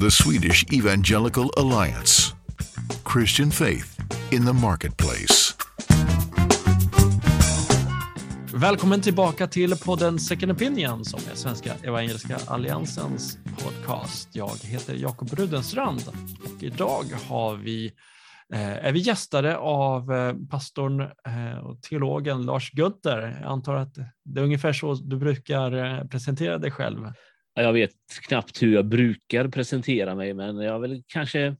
the Swedish Evangelical Alliance. Christian faith in the marketplace. Välkommen tillbaka till podden Second Opinion som är Svenska Evangeliska Alliansens podcast. Jag heter Jakob Rudenstrand och idag har vi, eh, är vi gästade av eh, pastorn eh, och teologen Lars Gunther. Jag antar att det är ungefär så du brukar presentera dig själv. Jag vet knappt hur jag brukar presentera mig, men jag är väl kanske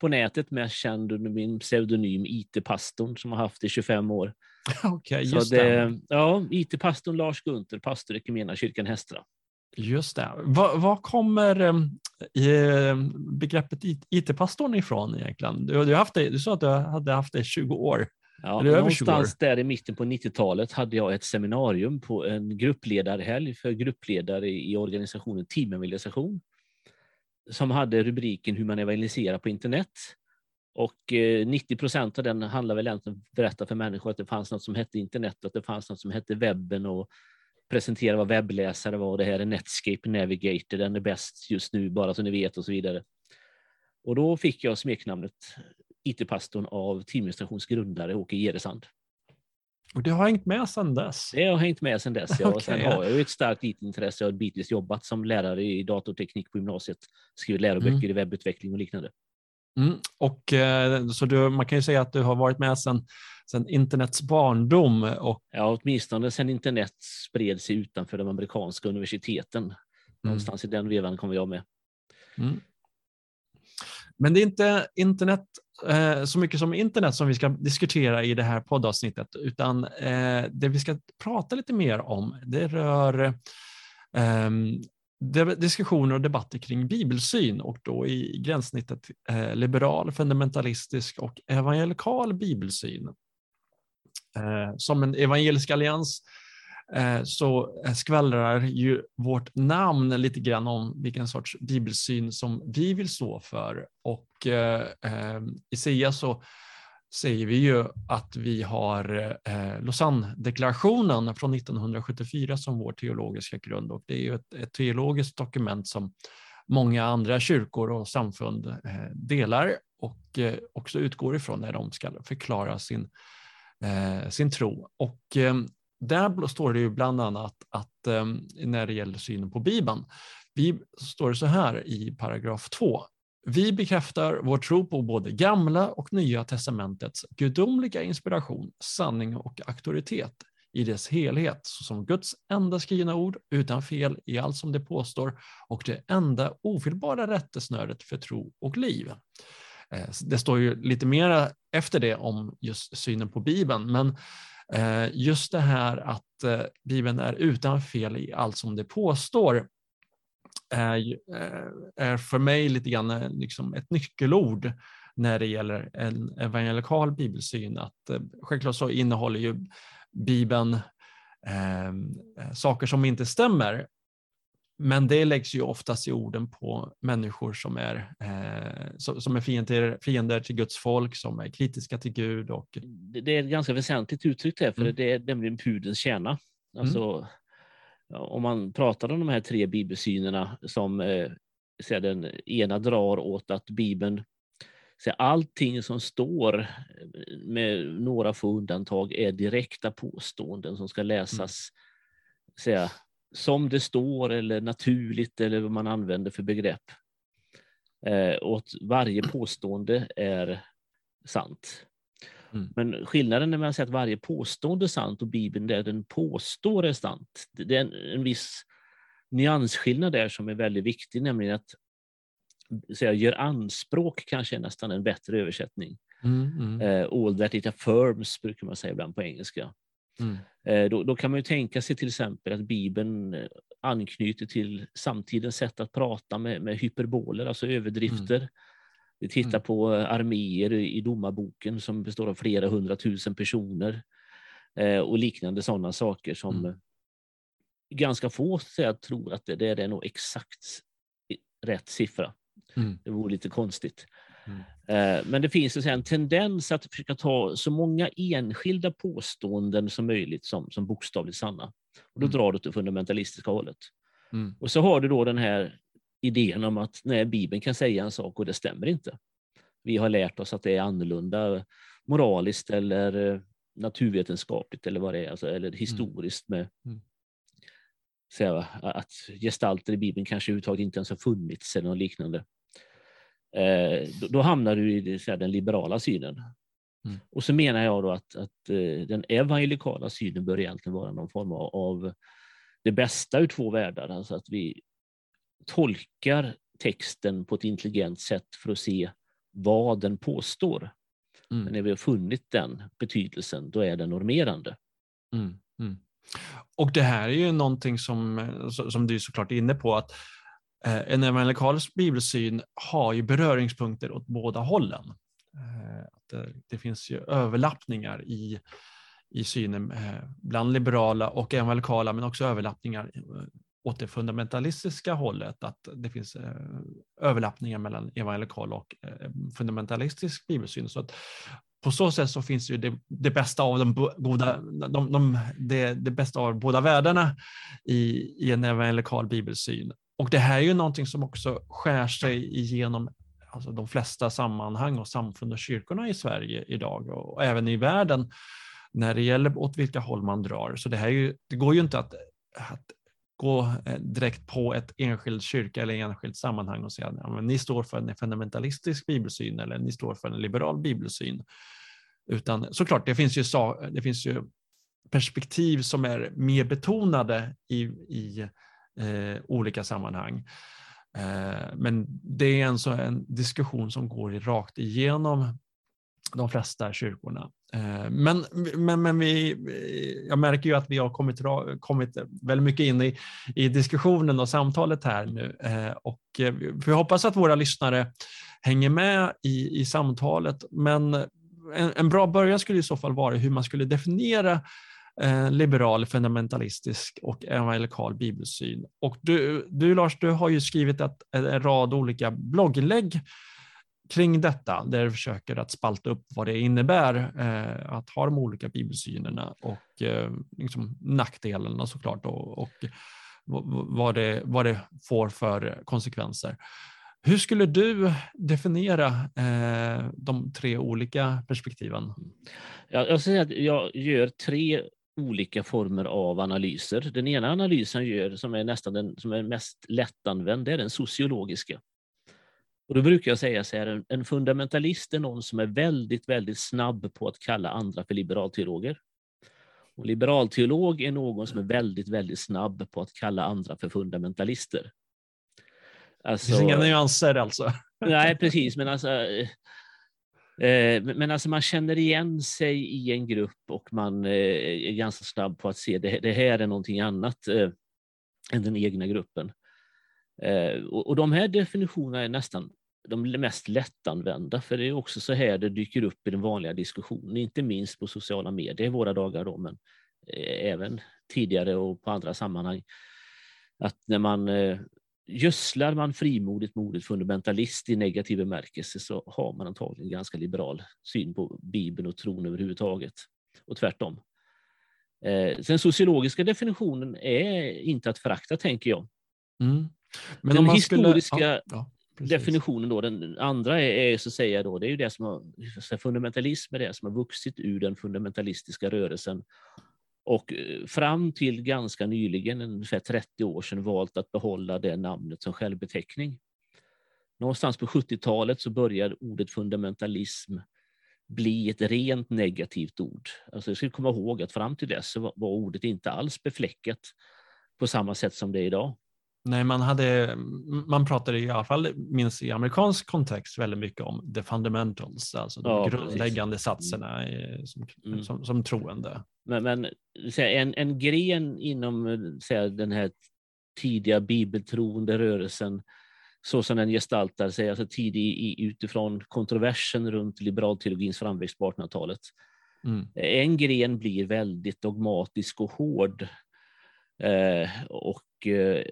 på nätet mest känd under min pseudonym IT-pastorn som har haft i 25 år. Okej, Så just det, det. Ja, IT-pastorn Lars Gunther, pastor i kyrkan Hästra. Just det. Vad vad kommer eh, begreppet IT- IT-pastorn ifrån egentligen? Du, du, haft det, du sa att du hade haft det i 20 år. Ja, Eller över 20 år. någonstans där i mitten på 90-talet hade jag ett seminarium på en gruppledarhelg för gruppledare i organisationen Teamevangelisation som hade rubriken Hur man evangeliserar på internet. Och eh, 90 procent av den handlar väl egentligen om att berätta för människor att det fanns något som hette internet och att det fanns något som hette webben och presentera vad webbläsare var. Det här är Netscape Navigator, den är bäst just nu bara så ni vet och så vidare. Och då fick jag smeknamnet IT-pastorn av Teaminstations grundare Åke Geresand. Och det har hängt med sedan dess. Det har hängt med sedan dess. Ja. Och sen har jag ju ett starkt IT-intresse. Jag har bitvis jobbat som lärare i datorteknik på gymnasiet, skrivit läroböcker Mm. i webbutveckling och liknande. Mm. Och, eh, så du, man kan ju säga att du har varit med sedan, sedan internets barndom. Och, Ja, åtminstone sedan internet spred sig utanför de amerikanska universiteten. Någonstans i den vevan kommer jag med. mm. Men det är inte internet, eh, så mycket som internet som vi ska diskutera i det här poddavsnittet, utan eh, det vi ska prata lite mer om, det rör eh, diskussioner och debatter kring bibelsyn och då i gränssnittet eh, liberal, fundamentalistisk och evangelikal bibelsyn. Eh, som en evangelisk allians eh, Eh, så eh, skvallrar ju vårt namn lite grann om vilken sorts bibelsyn som vi vill stå för. Och eh, i SIA så säger vi ju att vi har Lausanne-deklarationen från 1974 som vår teologiska grund och det är ju ett, ett teologiskt dokument som många andra kyrkor och samfund delar och också utgår ifrån när de ska förklara sin, sin tro. Och där står det ju bland annat att ehm, när det gäller synen på Bibeln, vi står det så här i paragraf 2. Vi bekräftar vår tro på både gamla och nya testamentets gudomliga inspiration, sanning och auktoritet i dess helhet, såsom Guds enda skrivna ord utan fel i allt som det påstår och det enda ofelbara rättesnöret för tro och liv. Eh, det står ju lite mera efter det om just synen på Bibeln, men Eh, just det här att eh, Bibeln är utan fel i allt som det påstår är, eh, är för mig lite grann liksom ett nyckelord när det gäller en evangelikal bibelsyn. Att, självklart så innehåller ju Bibeln eh, saker som inte stämmer, men det läggs ju oftast i orden på människor som är, eh, som, som är fiender, fiender till Guds folk, som är kritiska till Gud. Och, Det det är ett ganska väsentligt uttryck där, för Mm. det är nämligen pudelns kärna. Alltså, ja, om man pratar om de här tre bibelsynerna som eh, så den ena drar åt att Bibeln, så allting som står eh, med några få undantag är direkta påståenden som ska läsas så att, som det står eller naturligt eller vad man använder för begrepp. Eh, och att varje påstående är sant. Mm. Men skillnaden när man säger att varje påstående är sant och Bibeln det den påstår är sant, det det är en, en viss nyansskillnad där som är väldigt viktig, nämligen att säga, gör anspråk kanske är nästan en bättre översättning. Mm, mm, Eh, all that it affirms brukar man säga ibland på engelska. Mm, Eh, då, då kan man ju tänka sig till exempel att Bibeln eh, anknyter till samtidens sätt att prata med, med hyperboler, alltså överdrifter. Vi tittar Mm. på eh, arméer i domarboken som består av flera hundratusen personer och liknande sådana saker som Mm. ganska få jag tror att det, det är nog exakt rätt siffra. Mm. Det vore lite konstigt. Eh, Men det finns så en tendens att försöka ta så många enskilda påståenden som möjligt som, som bokstavligt sanna. Och då Mm. drar du åt det fundamentalistiska hållet. Mm. Och så har du då den här idén om att nej, Bibeln kan säga en sak och det stämmer inte. Vi har lärt oss att det är annorlunda moraliskt eller eh, naturvetenskapligt eller vad det är, alltså, eller mm. historiskt med mm. Säga, att gestalter i Bibeln kanske överhuvudtaget inte ens har funnits eller något liknande. Eh, då, då, hamnar du i säga, den liberala synen. Mm. Och så menar jag då att, att eh, den evangelikala synen bör egentligen vara någon form av, av det bästa ur två världar. Alltså att vi tolkar texten på ett intelligent sätt för att se vad den påstår. Mm. Men när vi har funnit den betydelsen, då är den normerande. Mm. Mm. Och det här är ju någonting som, som du är såklart är inne på, att eh, Eh, en evangelikalisk bibelsyn har ju beröringspunkter åt båda hållen. Eh, det, finns ju överlappningar i, i synen eh, bland liberala och evangelikala, men också överlappningar åt det fundamentalistiska hållet, att det finns överlappningar mellan evangelikal och fundamentalistisk bibelsyn. Så att på så sätt så finns ju det, det bästa av de goda, de, de, det, det bästa av båda världarna i, i en evangelikal bibelsyn. Och det här är ju någonting som också skär sig igenom alltså de flesta sammanhang och samfund och kyrkorna i Sverige idag och även i världen när det gäller åt vilka håll man drar. Så det, här ju, det går ju inte att, att gå eh, direkt på ett enskild kyrka eller enskilt sammanhang och säga att ja, ni står för en fundamentalistisk bibelsyn eller ni står för en liberal bibelsyn. Utan såklart, det finns ju, det finns ju perspektiv som är mer betonade i, i eh, olika sammanhang. Eh, men det är alltså en diskussion som går rakt igenom de flesta kyrkorna. Eh, men, men, men vi, jag märker ju att vi har kommit, kommit väldigt mycket in i, i diskussionen och samtalet här nu eh, och eh, vi hoppas att våra lyssnare hänger med i, i samtalet. Men en, en bra början skulle i så fall vara hur man skulle definiera Eh, liberal, fundamentalistisk och evangelikal bibelsyn. Och du, du Lars, du har ju skrivit ett, en rad olika blogginlägg kring detta, där du försöker att spalta upp vad det innebär eh, att ha de olika bibelsynerna och eh, liksom nackdelarna såklart och, och vad, det, vad det får för konsekvenser. Hur skulle du definiera eh, de tre olika perspektiven? Jag, jag säger att jag gör tre olika former av analyser. Den ena analysen gör, som är nästan den som är mest lättanvänd, det är den sociologiska. Och då brukar jag säga så här, en fundamentalist är någon som är väldigt, väldigt snabb på att kalla andra för liberalteologer. Och liberalteolog är någon som är väldigt, väldigt snabb på att kalla andra för fundamentalister. Alltså, det finns inga nyanser alltså? Nej, precis. Men alltså, eh, Eh, men alltså man känner igen sig i en grupp och man eh, är ganska snabb på att se det, det här är någonting annat eh, än den egna gruppen. Och, de här definitionerna är nästan de mest lättanvända, för det är också så här det dyker upp i den vanliga diskussionen, inte minst på sociala medier i våra dagar, då, men även tidigare och på andra sammanhang. Att när man gödslar man frimodigt med ordet fundamentalist i negativ bemärkelse så har man antagligen en ganska liberal syn på Bibeln och tron överhuvudtaget, och tvärtom. Den sociologiska definitionen är inte att förakta, tänker jag. Mm. Men den historiska skulle... ja, ja, definitionen, då, den andra är, är, så att säga då, det är ju det som har, fundamentalism är det som har vuxit ur den fundamentalistiska rörelsen och eh, fram till ganska nyligen, ungefär 30 år sedan, valt att behålla det namnet som självbeteckning. Någonstans på 70-talet så började ordet fundamentalism bli ett rent negativt ord. Alltså jag ska komma ihåg att fram till dess så var ordet inte alls befläckat på samma sätt som det är idag. Nej, man, hade, man pratade i alla fall, minst i amerikansk kontext, väldigt mycket om the fundamentals, alltså de ja, grundläggande precis. satserna som, mm. som, som, troende. Men, men en, en gren inom säga, den här tidiga bibeltroende rörelsen, så som den gestaltar sig, alltså tidig utifrån kontroversen runt liberalteologins framväxt på 1800-talet. Mm. En gren blir väldigt dogmatisk och hård eh, och eh,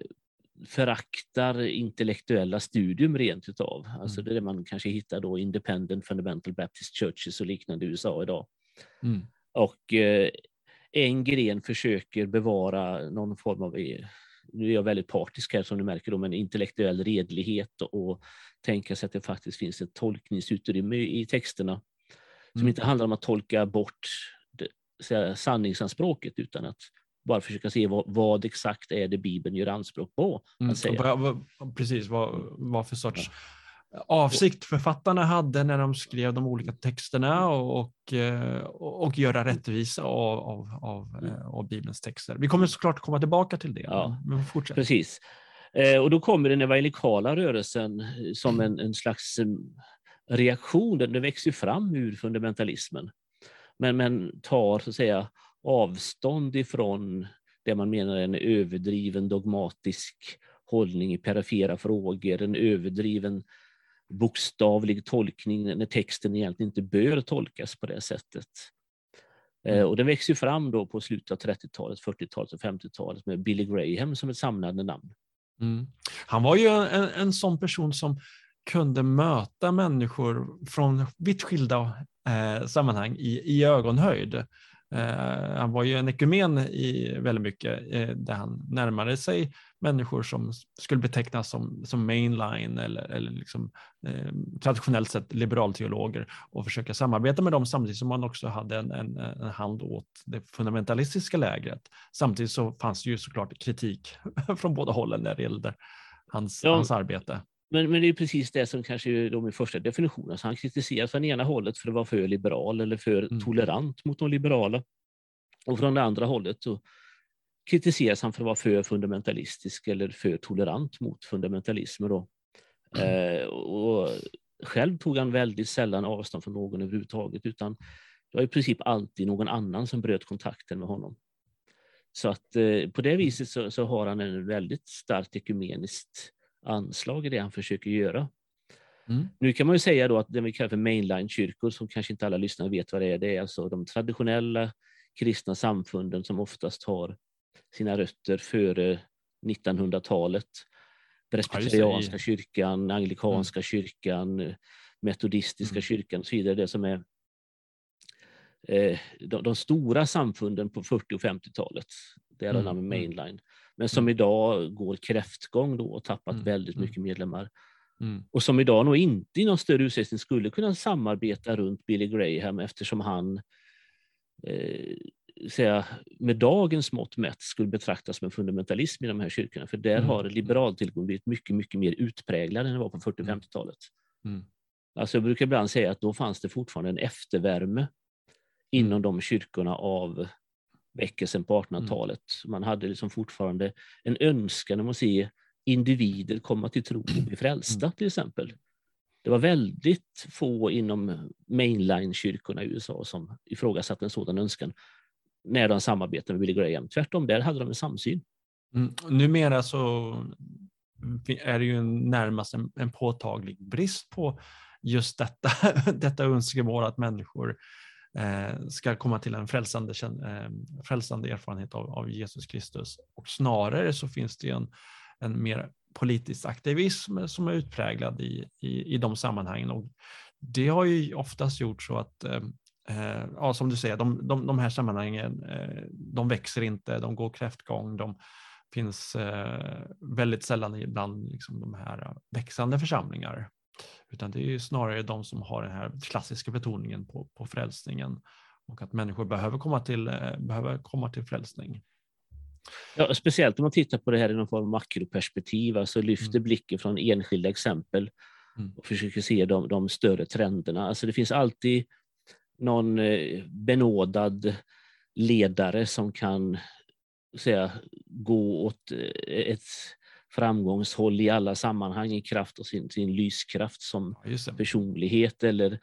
föraktar intellektuella studium rent utav. Alltså mm. det är det man kanske hittar då Independent Fundamental Baptist Churches och liknande i USA idag. Mm. Och eh, en gren försöker bevara någon form av eh, nu är jag väldigt partisk här som du märker, då, men intellektuell redlighet och tänka sig att det faktiskt finns ett tolkningsutrymme i texterna som mm. inte handlar om att tolka bort säga, sanningsanspråket utan att bara försöka se vad, vad, exakt är det Bibeln gör anspråk på. Mm, precis, vad, vad för sorts avsikt författarna hade när de skrev de olika texterna och, och, eh, och göra rättvisa av, av, av, mm. eh, av, Bibelns texter. Vi kommer såklart komma tillbaka till det. Ja, men fortsätt. Precis. Eh, och då kommer den evangelikala rörelsen som en, en slags reaktion. Den växer fram ur fundamentalismen. Men, men tar så att säga avstånd ifrån det man menar är en överdriven dogmatisk hållning i perifera frågor, en överdriven bokstavlig tolkning när texten egentligen inte bör tolkas på det sättet. Eh, mm. Och den växer fram då på slutet av 30-talet, 40-talet och 50-talet med Billy Graham som ett samlande namn. Mm. Han var ju en, en sån person som kunde möta människor från vitt skilda eh, sammanhang i, i ögonhöjd. Eh, han var ju en ekumen i väldigt mycket eh, där han närmade sig människor som skulle betecknas som, som mainline eller, eller liksom, eh, traditionellt sett liberalteologer och försöka samarbeta med dem samtidigt som man också hade en, en, en hand åt det fundamentalistiska lägret. Samtidigt så fanns det ju såklart kritik från båda hållen när det gällde hans, ja. hans arbete. Men, men det är precis det som kanske är de första definitionerna. Så han kritiseras från ena hållet för att vara för liberal eller för mm. tolerant mot de liberala. Och från det andra hållet så kritiseras han för att vara för fundamentalistisk eller för tolerant mot fundamentalism. Då. Mm. Eh, och själv tog han väldigt sällan avstånd från någon överhuvudtaget, utan det var i princip alltid någon annan som bröt kontakten med honom. Så att eh, på det viset så, så, har han en väldigt starkt ekumeniskt anslag i det han försöker göra. Mm. Nu kan man ju säga då att det vi kallar för mainline-kyrkor, som kanske inte alla lyssnare vet vad det är, det är alltså de traditionella kristna samfunden som oftast har sina rötter före 1900-talet. Presbyterianska ja, kyrkan, anglikanska mm. kyrkan, metodistiska mm. kyrkan och så vidare. Det som är eh, de, de, stora samfunden på 40 och 50-talet. Det är mm. med mm. mainline. Men som mm. idag går kräftgång då och tappat mm. väldigt mm. mycket medlemmar. Mm. Och som idag nog inte i någon större utsträckning skulle kunna samarbeta runt Billy Graham eftersom han eh, säga, med dagens mått mätt skulle betraktas som en fundamentalism i de här kyrkorna. För där mm. har liberaltillgång blivit mycket, mycket mer utpräglad än det var på 40 50-talet. Mm. Alltså jag brukar ibland säga att då fanns det fortfarande en eftervärme inom mm. de kyrkorna av väckelsen på 1800-talet. Mm. Man hade liksom fortfarande en önskan om att se individer komma till tro och bli frälsta mm. till exempel. Det var väldigt få inom mainline-kyrkorna i USA som ifrågasatte en sådan önskan när de samarbetade med Billy Graham. Tvärtom, där hade de en samsyn. Mm. Numera så är det ju närmast en, en påtaglig brist på just detta, detta önskemål att människor Eh, ska komma till en frälsande, eh, frälsande erfarenhet av, av, Jesus Kristus. Och snarare så finns det en, en mer politisk aktivism som är utpräglad i, i, i de sammanhangen. Och det har ju oftast gjort så att eh, eh ja, som du säger, de, de, de här sammanhangen, eh, de växer inte, de går kräftgång, de finns eh, väldigt sällan bland liksom, de här växande församlingar. Utan det är snarare de som har den här klassiska betoningen på, på frälsningen och att människor behöver komma till, eh, behöver komma till frälsning. Ja, speciellt om man tittar på det här i någon form av makroperspektiv, alltså lyfter mm. blicken från enskilda exempel mm. och försöker se de, de större trenderna. Alltså det finns alltid någon eh, benådad ledare som kan säga, gå åt eh, ett framgångshåll i alla sammanhang i kraft av sin, sin lyskraft som personlighet eller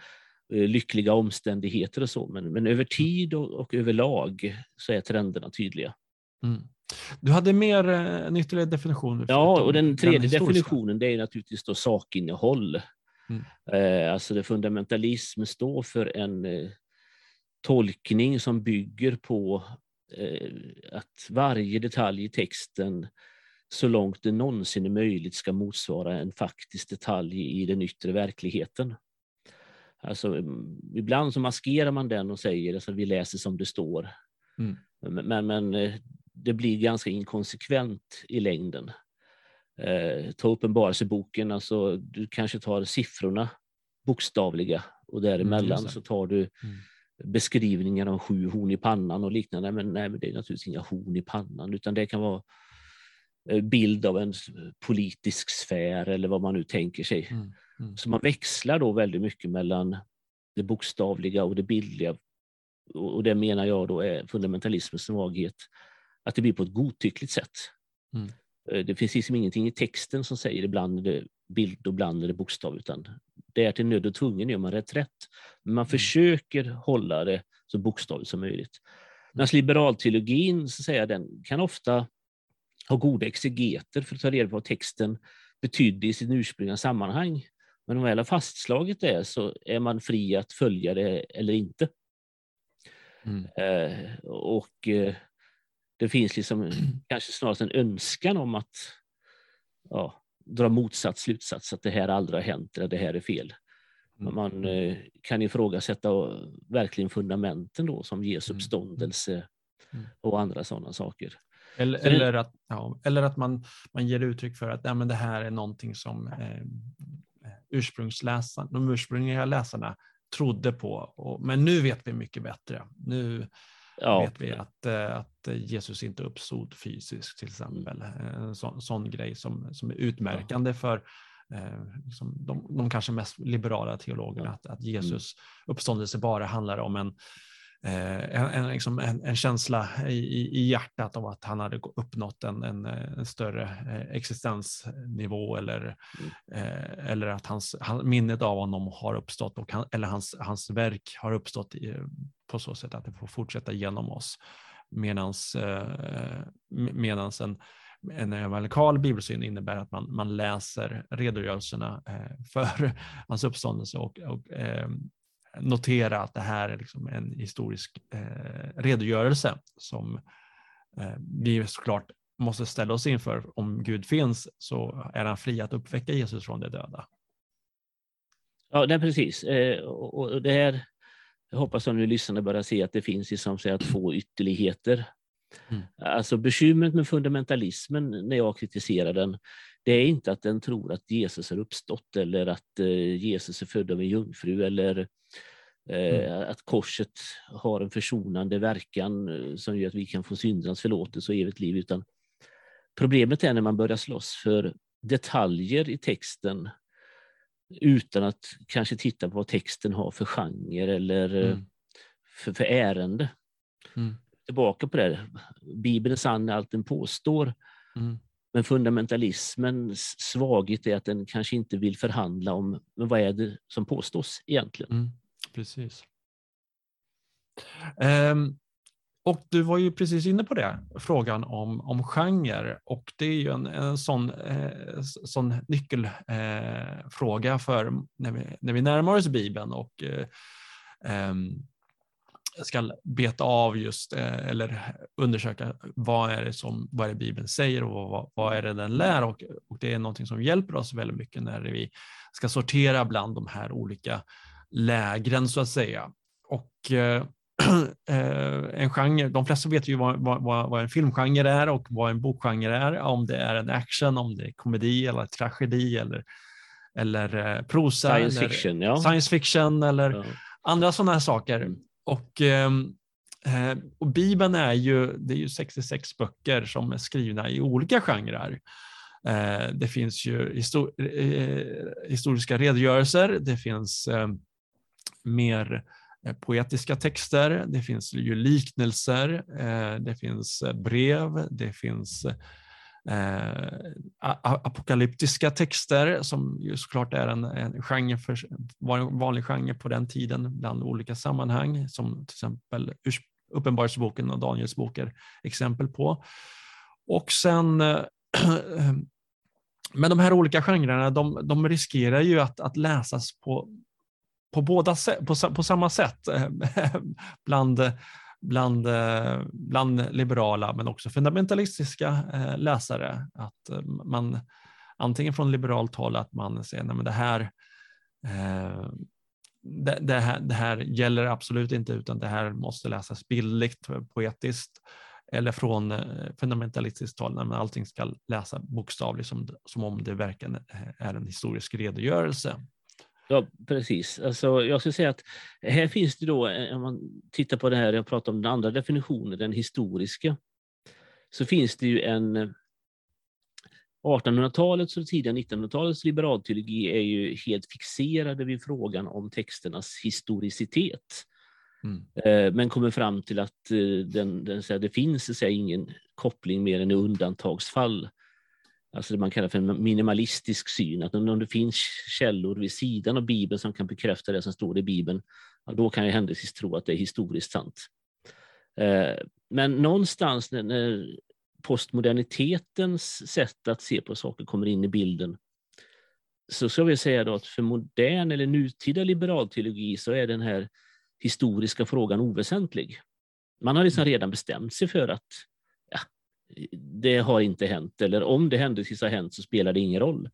eh, lyckliga omständigheter och så. Men, men över tid och, och överlag så är trenderna tydliga. Mm. Du hade mer en ytterligare definition? Ja, och den tredje den definitionen det är naturligtvis då sakinnehåll. Mm. Eh, alltså det fundamentalism står för en eh, tolkning som bygger på eh, att varje detalj i texten så långt det någonsin är möjligt ska motsvara en faktisk detalj i den yttre verkligheten. Alltså, mm, ibland så maskerar man den och säger att alltså, vi läser som det står. Mm. Men, men det blir ganska inkonsekvent i längden. Eh, ta Uppenbarelseboken, alltså du kanske tar siffrorna bokstavliga och däremellan mm, så tar du mm. beskrivningar av sju horn i pannan och liknande. Men, nej, men det är naturligtvis inga horn i pannan utan det kan vara eh, bild av en politisk sfär eller vad man nu tänker sig. Mm, mm. Så man växlar då väldigt mycket mellan det bokstavliga och det bildliga. Och det menar jag då är fundamentalismens svaghet, att det blir på ett godtyckligt sätt. Mm. Eh, det finns liksom ingenting i texten som säger ibland är det bild och ibland är det bokstav, utan det är till nöd och tvungen gör man reträtt. Men man mm. försöker hålla det så bokstavligt som möjligt. Medan liberalteologin, så säga, den kan ofta ha goda exegeter för att ta reda på vad texten betydde i sitt ursprungliga sammanhang. Men om man väl har fastslagit det så är man fri att följa det eller inte. Mm. Eh, och eh, det finns liksom kanske snarast en önskan om att ja, dra motsatt slutsats, att det här aldrig har hänt eller det här är fel. Mm. Man eh, kan ifrågasätta verkligen fundamenten då som Jesu mm. uppståndelse mm. och andra sådana saker. Eller, eller, att, ja, eller att man, man ger uttryck för att ja, men det här är någonting som eh, ursprungsläsarna, de ursprungliga läsarna trodde på. Och, men nu vet vi mycket bättre. Nu ja. vet vi att, eh, att Jesus inte uppstod fysiskt till exempel. En sån, sån grej som, som är utmärkande ja. för eh, liksom de, de kanske mest liberala teologerna, att, att Jesus uppståndelse bara handlar om en Eh, en, en, liksom en, en, känsla i, i hjärtat av att han hade uppnått en, en, en större eh, existensnivå eller, mm. eh, eller att hans, han, minnet av honom har uppstått och han, eller hans, hans verk har uppstått i, på så sätt att det får fortsätta genom oss. Medans, eh, medans en, en evangelikal bibelsyn innebär att man, man läser redogörelserna eh, för hans uppståndelse och, och eh, notera att det här är liksom en historisk eh, redogörelse som eh, vi såklart måste ställa oss inför. Om Gud finns så är han fri att uppväcka Jesus från de döda. Ja, det är precis. Eh, och det här, jag hoppas att nu lyssnarna börjar se att det finns liksom, säga, två ytterligheter. Mm. Alltså bekymret med fundamentalismen när jag kritiserar den, det är inte att den tror att Jesus har uppstått eller att eh, Jesus är född av en jungfru eller mm. att korset har en försonande verkan eh, som gör att vi kan få syndernas förlåtelse och evigt liv. Utan problemet är när man börjar slåss för detaljer i texten utan att kanske titta på vad texten har för genre eller mm. för, för ärende. Mm. Tillbaka på det, Bibeln är sann allt den påstår. Mm. Men fundamentalismens svaghet är att den kanske inte vill förhandla om men vad är det som påstås egentligen. Precis. Um, och du var ju precis inne på det, frågan om, om genre. Och det är ju en, en sån, eh, sån nyckelfråga eh, för när vi, när vi närmar oss Bibeln och eh, ehm, ska beta av just eh, eller undersöka vad är det som vad är det Bibeln säger och vad, vad är det den lär och, och det är någonting som hjälper oss väldigt mycket när vi ska sortera bland de här olika lägren så att säga. Och eh, eh en genre, de flesta vet ju vad, vad, vad, en filmgenre är och vad en bokgenre är, om det är en action, om det är komedi eller tragedi eller, eller eh, prosa. Science eller, fiction, ja. Science fiction eller ja. andra sådana här saker. Mm. Och, ehm, eh, och Bibeln är ju, det är ju 66 böcker som är skrivna i olika genrer. Eh, det finns ju histor eh, historiska redogörelser, det finns ehm, mer eh, poetiska texter, det finns ju liknelser, eh, det finns eh, brev, det finns apokalyptiska texter som ju såklart är en, en genre för, var en vanlig genre på den tiden bland olika sammanhang som till exempel Uppenbarelseboken och Daniels bok är exempel på. Och sen men de här olika genrerna de, de riskerar ju att, att läsas på, på, båda, på, på samma sätt eh, bland bland, eh, bland liberala men också fundamentalistiska eh, läsare. Att man antingen från liberalt håll att man säger att det här det, det, här, det här gäller absolut inte utan det här måste läsas bildligt, poetiskt. eller från fundamentalistiskt håll, när allting ska läsas bokstavligt som, som om det verkligen är en historisk redogörelse. Ja, precis. Alltså, jag skulle säga att här finns det då, eh, om man tittar på det här, jag pratar om den andra definitionen, den historiska, så finns det ju en 1800-talets och tidiga 1900-talets liberalteologi är ju helt fixerade vid frågan om texternas historicitet. Mm. Eh, men kommer fram till att eh, den, den, det finns så ingen koppling mer än i undantagsfall. Alltså det man kallar för en minimalistisk syn, att om det finns källor vid sidan av Bibeln som kan bekräfta det som står i Bibeln, då kan jag händelsevis tro att det är historiskt sant. Eh, men någonstans när postmodernitetens sätt att se på saker kommer in i bilden, så ska vi säga då att för modern eller nutida liberalteologi så är den här historiska frågan oväsentlig. Man har liksom redan bestämt sig för att det har inte hänt, eller om det händelsevis har hänt så spelar det ingen roll.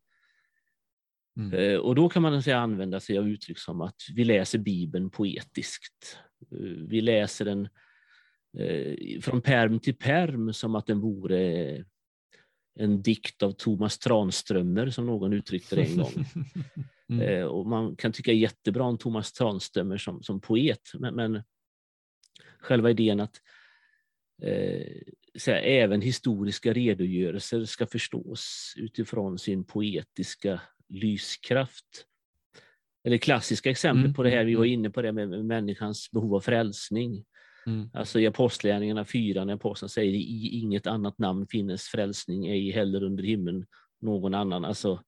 Mm. Eh, och då kan man säga, använda sig av uttryck som att vi läser Bibeln poetiskt. Eh, vi läser den eh, från perm till perm som att den vore en dikt av Thomas Tranströmer, som någon uttryckte det en gång. mm. och man kan tycka jättebra om Thomas Tranströmer som, som poet, men, men själva idén att eh, säga, även historiska redogörelser ska förstås utifrån sin poetiska lyskraft. Eller klassiska exempel mm. på det här, vi var mm. inne på det med människans behov av frälsning. Mm. Alltså i Apostlagärningarna 4 när aposteln säger i inget annat namn finnes frälsning, ej heller under himlen någon annan. Alltså,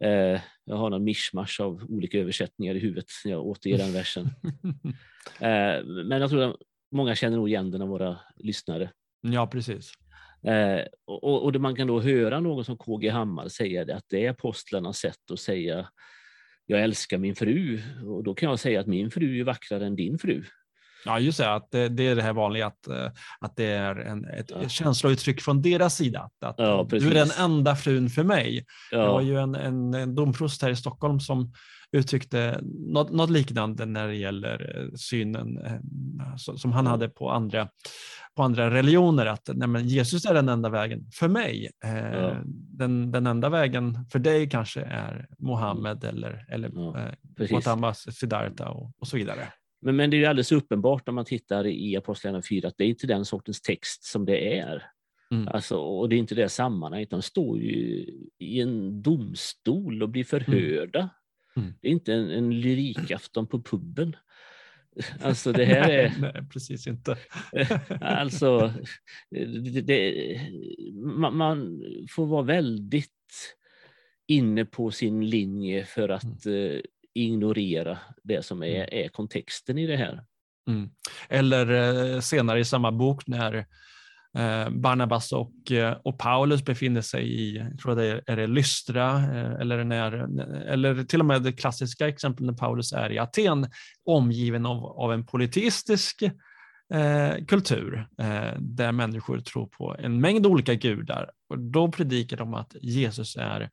eh, jag har någon mischmasch av olika översättningar i huvudet när jag återger den versen. eh, men jag tror att många känner nog igen den av våra lyssnare. Ja, precis. Eh, och, och man kan då höra någon som KG Hammar säga det, att det är apostlarnas sätt att säga jag älskar min fru. Och då kan jag säga att min fru är vackrare än din fru. Ja, just det. Att det, det är det här vanliga att, eh, att det är en, ett ja. känslouttryck från deras sida. Att, ja, du är den enda frun för mig. Ja. Det var ju en, en, en domprost här i Stockholm som uttryckte något, något liknande när det gäller eh, synen eh, som han hade på andra, på andra religioner. Att nej, men Jesus är den enda vägen för mig. Ja. Den, den enda vägen för dig kanske är Mohammed eller, eller ja, Gautama Siddhartha och, och så vidare. Men, men det är ju alldeles uppenbart om man tittar i Apostlagärningarna 4 att det är inte den sortens text som det är. Mm. Alltså, och det är inte det sammanhanget, de står ju i en domstol och blir förhörda. Mm. Mm. Det är inte en, en lyrikafton på puben. Alltså det här är... Nej, precis inte. alltså, det, det, man, man, får vara väldigt inne på sin linje för att mm. Eh, ignorera det som är, mm. är kontexten i det här. Mm. Eller eh, senare i samma bok när Eh, Barnabas och, eh, och Paulus befinner sig i, jag tror det är, är det Lystra, eh, eller, när, eller till och med det klassiska exemplet när Paulus är i Aten omgiven av, av en politistisk eh, kultur eh, där människor tror på en mängd olika gudar. Och då predikar de att Jesus är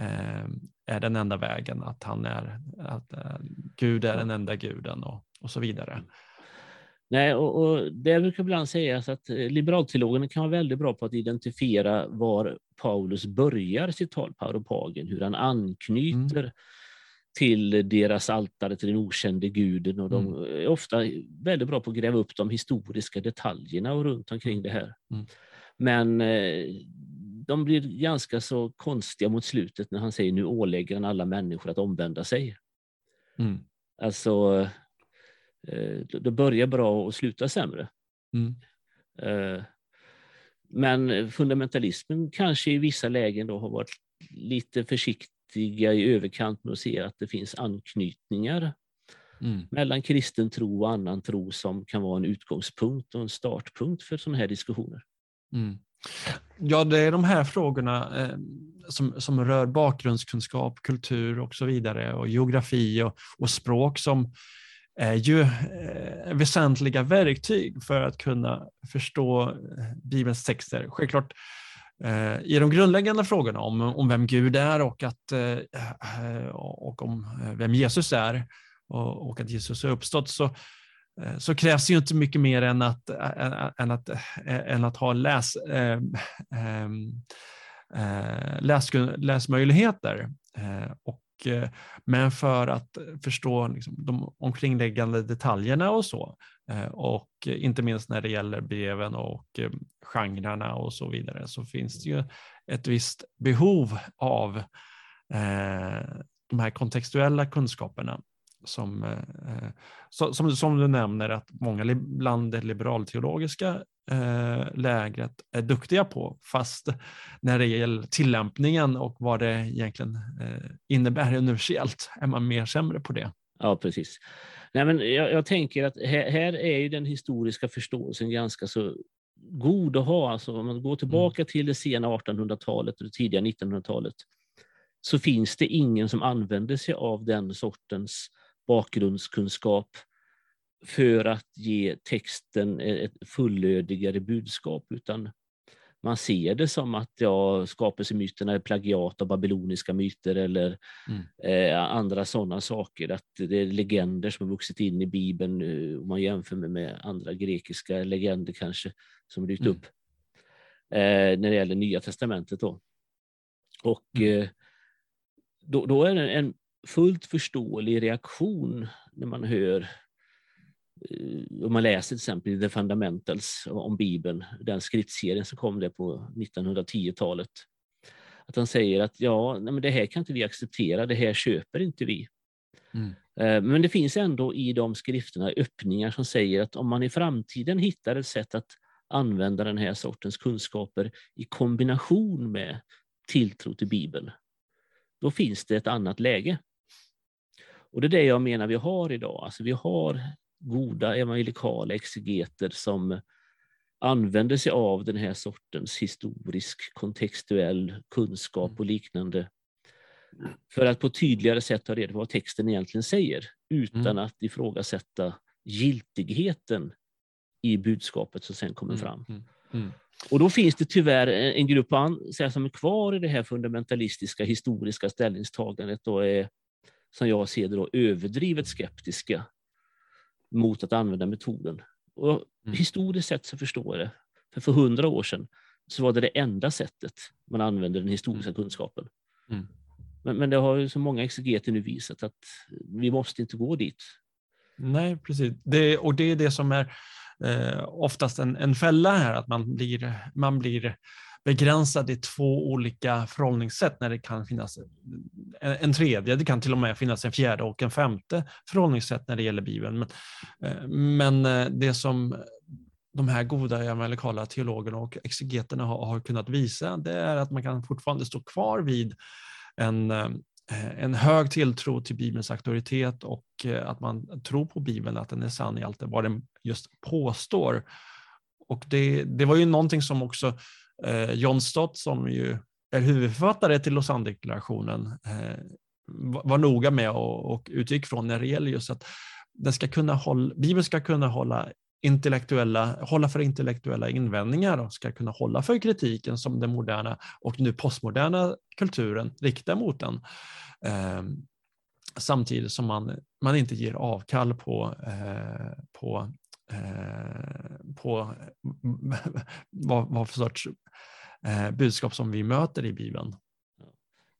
Eh, är den enda vägen, att han är, att eh, Gud är den enda guden och, och så vidare. Nej, och, och det brukar ibland sägas att eh, liberalteologerna kan vara väldigt bra på att identifiera var Paulus börjar sitt tal, Pauropagen, hur han anknyter mm. till deras altare, till den okände guden. Och de mm. är ofta väldigt bra på att gräva upp de historiska detaljerna och runt omkring det här. Mm. Men de blir ganska så konstiga mot slutet när han säger nu ålägger han alla människor att omvända sig. Mm. Alltså, eh, det börjar bra och slutar sämre. Mm. Eh, men fundamentalismen kanske i vissa lägen då har varit lite försiktiga i överkant med att se att det finns anknytningar mm. mellan kristen tro och annan tro som kan vara en utgångspunkt och en startpunkt för sådana här diskussioner. Mm. Ja, det är de här frågorna eh, som, som rör bakgrundskunskap, kultur och så vidare och geografi och, och språk som är ju eh, väsentliga verktyg för att kunna förstå eh, Bibelns texter. Självklart eh, i de grundläggande frågorna om, om vem Gud är och, att, och om vem Jesus är och, och att Jesus har uppstått så så krävs det ju inte mycket mer än att, än att, än att ha läs, ehm, ehm, läs, läsmöjligheter. Och, Eh, men för att förstå liksom de omkringliggande detaljerna och så, eh, och inte minst när det gäller breven och eh, genrerna och så vidare, så finns det ju ett visst behov av de här kontextuella kunskaperna som, eh, som, som du nämner att många bland det liberalteologiska eh, lägret är duktiga på, fast när det gäller tillämpningen och vad det egentligen eh, innebär universellt är man mer sämre på det. Ja, precis. Nej, men jag, jag tänker att här, här, är ju den historiska förståelsen ganska så god att ha. Alltså, om man går tillbaka mm. till det sena 1800-talet och det tidiga 1900-talet så finns det ingen som använder sig av den sortens bakgrundskunskap för att ge texten ett fullödigare budskap, utan man ser det som att ja, skapelsemyterna är plagiat av babyloniska myter eller mm. eh, andra sådana saker. Att det är legender som har vuxit in i Bibeln eh, om man jämför med, med andra grekiska legender kanske som dykt mm. upp eh, när det gäller Nya Testamentet. Då. Och mm. eh, då, då, är det en fullt förståelig reaktion när man hör eh, om man läser till exempel The Fundamentals om Bibeln, den skriftserien som kom där på 1910-talet. Att han säger att ja, nej, men det här kan inte vi acceptera, det här köper inte vi. Mm. Eh, men det finns ändå i de skrifterna öppningar som säger att om man i framtiden hittar ett sätt att använda den här sortens kunskaper i kombination med tilltro till Bibeln, då finns det ett annat läge. Och det är det jag menar vi har idag. Alltså vi har goda evangelikala exegeter som använder sig av den här sortens historisk, kontextuell kunskap och liknande för att på tydligare sätt ta reda på vad texten egentligen säger utan mm. att ifrågasätta giltigheten i budskapet som sen kommer mm, fram. Mm. Mm. Och då finns det tyvärr en grupp som är kvar i det här fundamentalistiska historiska ställningstagandet och är som jag ser det, då, överdrivet skeptiska mot att använda metoden. Och mm. Historiskt sett så förstår jag det. För för hundra år sedan så var det det enda sättet man använde den historiska mm. kunskapen. Mm. Men, men det har ju så många exegeter nu visat att vi måste inte gå dit. Nej, precis. Det, och det är det som är eh, oftast en, en fälla här, att man blir, man blir begränsad i två olika förhållningssätt när det kan finnas en, en tredje, det kan till och med finnas en fjärde och en femte förhållningssätt när det gäller Bibeln. Men, eh, men eh, det som de här goda evangelikala teologerna och exegeterna har, har, kunnat visa, det är att man kan fortfarande stå kvar vid en, eh, en hög tilltro till Bibelns auktoritet och att man tror på Bibeln, att den är sann i allt vad den just påstår. Och det, det var ju någonting som också Eh, John Stott som ju är huvudförfattare till Lausanne-deklarationen eh, var noga med och, och utgick från när det gäller just att den ska kunna hålla, Bibeln ska kunna hålla intellektuella, hålla för intellektuella invändningar och ska kunna hålla för kritiken som den moderna och nu postmoderna kulturen riktar mot den. Eh, samtidigt som man, man inte ger avkall på, eh, på på vad, vad för sorts eh, budskap som vi möter i Bibeln.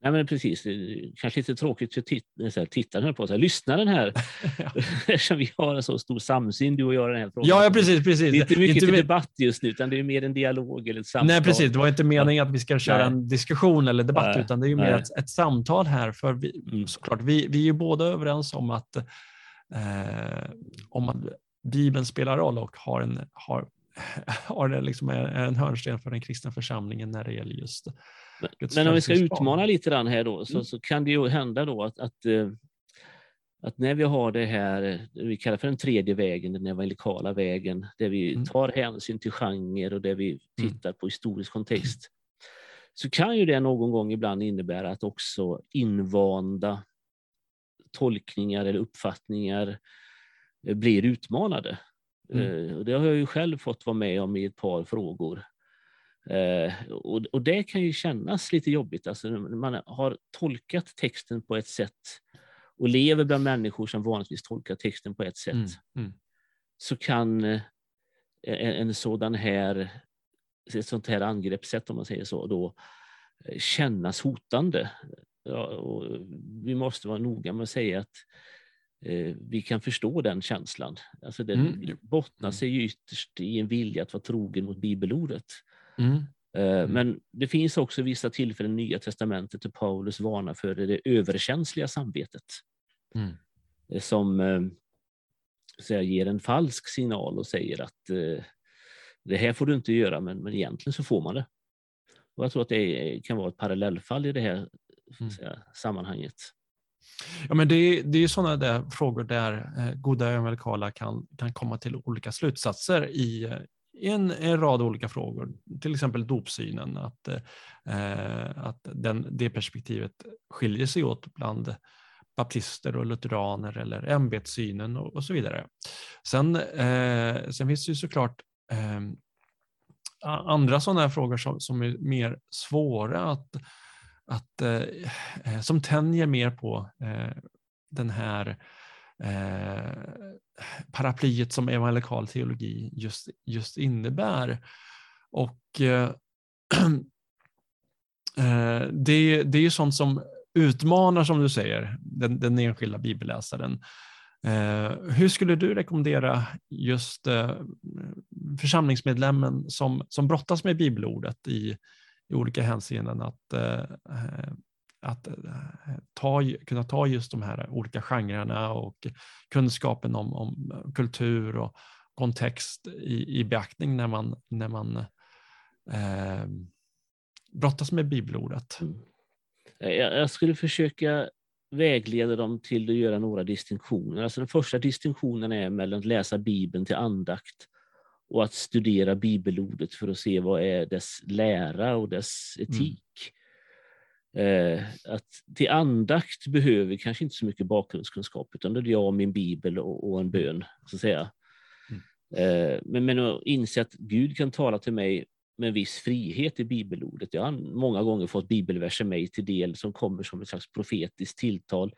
Nej, men precis. Kanske lite tråkigt för tit tittaren, på sig. lyssnaren här, eftersom vi har en så stor samsyn, du och jag, den här frågan. Ja, ja precis. precis. Det är inte mycket inte till debatt just nu, utan det är mer en dialog eller ett samtal. Nej, precis. Det var inte meningen att vi ska köra Nej. en diskussion eller debatt, Nej. utan det är mer ett, ett, samtal här. För vi, mm. såklart, vi, vi är ju båda överens om att, eh, om att Bibeln spelar roll och har en, har, har det liksom en hörnsten för den kristna församlingen när det gäller just Guds Men om vi ska utmana lite grann här då, så, mm. så kan det ju hända då att, att, eh, att när vi har det här, vi kallar för den tredje vägen, den evangelikala vägen, där vi mm. tar hänsyn till genre och där vi mm. tittar på historisk kontext, så kan ju det någon gång ibland innebära att också invanda tolkningar eller uppfattningar Eh, blir utmanade. Mm. Eh, det har jag ju själv fått vara med om i ett par frågor. Eh, och, det kan ju kännas lite jobbigt. Alltså, man har tolkat texten på ett sätt och lever bland människor som vanligtvis tolkar texten på ett sätt. Mm. Mm. så kan en, en sådan här, ett sånt här angreppssätt, om man säger så, då kännas hotande. Ja, vi måste vara noga med att säga att eh, vi kan förstå den känslan. Alltså den mm. bottnar sig ju ytterst i en vilja att vara trogen mot bibelordet. Mm. Eh, mm. Men det finns också vissa tillfällen i Nya Testamentet där Paulus varnar för det överkänsliga samvetet. Mm. Eh, som så ger en falsk signal och säger att det här får du inte göra, men, men egentligen så får man det. Och jag tror att det kan vara ett parallellfall i det här mm. säga, sammanhanget. Ja, men det, det är sådana där frågor där eh, goda evangelikala kan, kan komma till olika slutsatser i, i en, en, rad olika frågor. Till exempel dopsynen, att, eh, att den, det perspektivet skiljer sig åt bland baptister och lutheraner eller ämbetssynen och, och så vidare. Sen, eh, sen finns det ju såklart eh, andra sådana här frågor som, som är mer svåra att, att eh, eh, som tänjer mer på eh, den här eh, paraplyet som evangelikal teologi just, just innebär. Och eh, eh, det, det är ju sånt som utmanar, som du säger, den, den enskilda bibelläsaren. Eh, hur skulle du rekommendera just eh, församlingsmedlemmen som, som brottas med bibelordet i, i olika hänseenden att, eh, att eh, ta, kunna ta just de här olika genrerna och kunskapen om, om kultur och kontext i, i beaktning när man, när man eh, brottas med bibelordet? Mm. Jag skulle försöka vägleda dem till att göra några distinktioner. Alltså den första distinktionen är mellan att läsa Bibeln till andakt och att studera bibelordet för att se vad är dess lära och dess etik. Mm. Eh, att till andakt behöver vi kanske inte så mycket bakgrundskunskap, utan det är jag, min bibel och, och en bön. Så att säga. Mm. Eh, men, men att inse att Gud kan tala till mig med en viss frihet i bibelordet. Jag har många gånger fått bibelverser mig till del som kommer som ett slags profetiskt tilltal,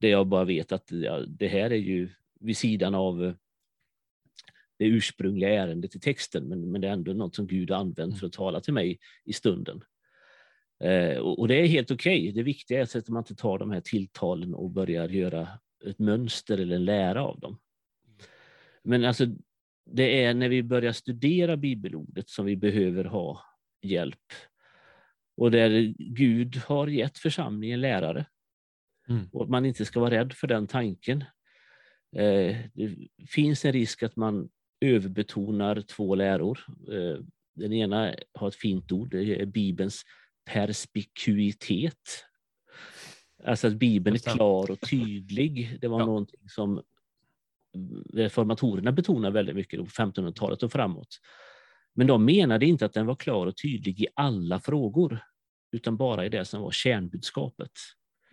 där jag bara vet att det här är ju vid sidan av det ursprungliga ärendet i texten, men, men det är ändå något som Gud har använt mm. för att tala till mig i stunden. Eh, och, och, det är helt okej. Okay. Det viktiga är att man inte tar de här tilltalen och börjar göra ett mönster eller en lära av dem. Men alltså, det är när vi börjar studera bibelordet som vi behöver ha hjälp. Och där Gud har gett församlingen lärare. Mm. Och att man inte ska vara rädd för den tanken. Eh, det finns en risk att man överbetonar två läror. Eh, den ena har ett fint ord, det är Bibelns perspikuitet. Alltså att Bibeln är klar och tydlig. Det var ja. någonting som reformatorerna betonar väldigt mycket på 1500-talet och framåt. Men de menade inte att den var klar och tydlig i alla frågor, utan bara i det som var kärnbudskapet.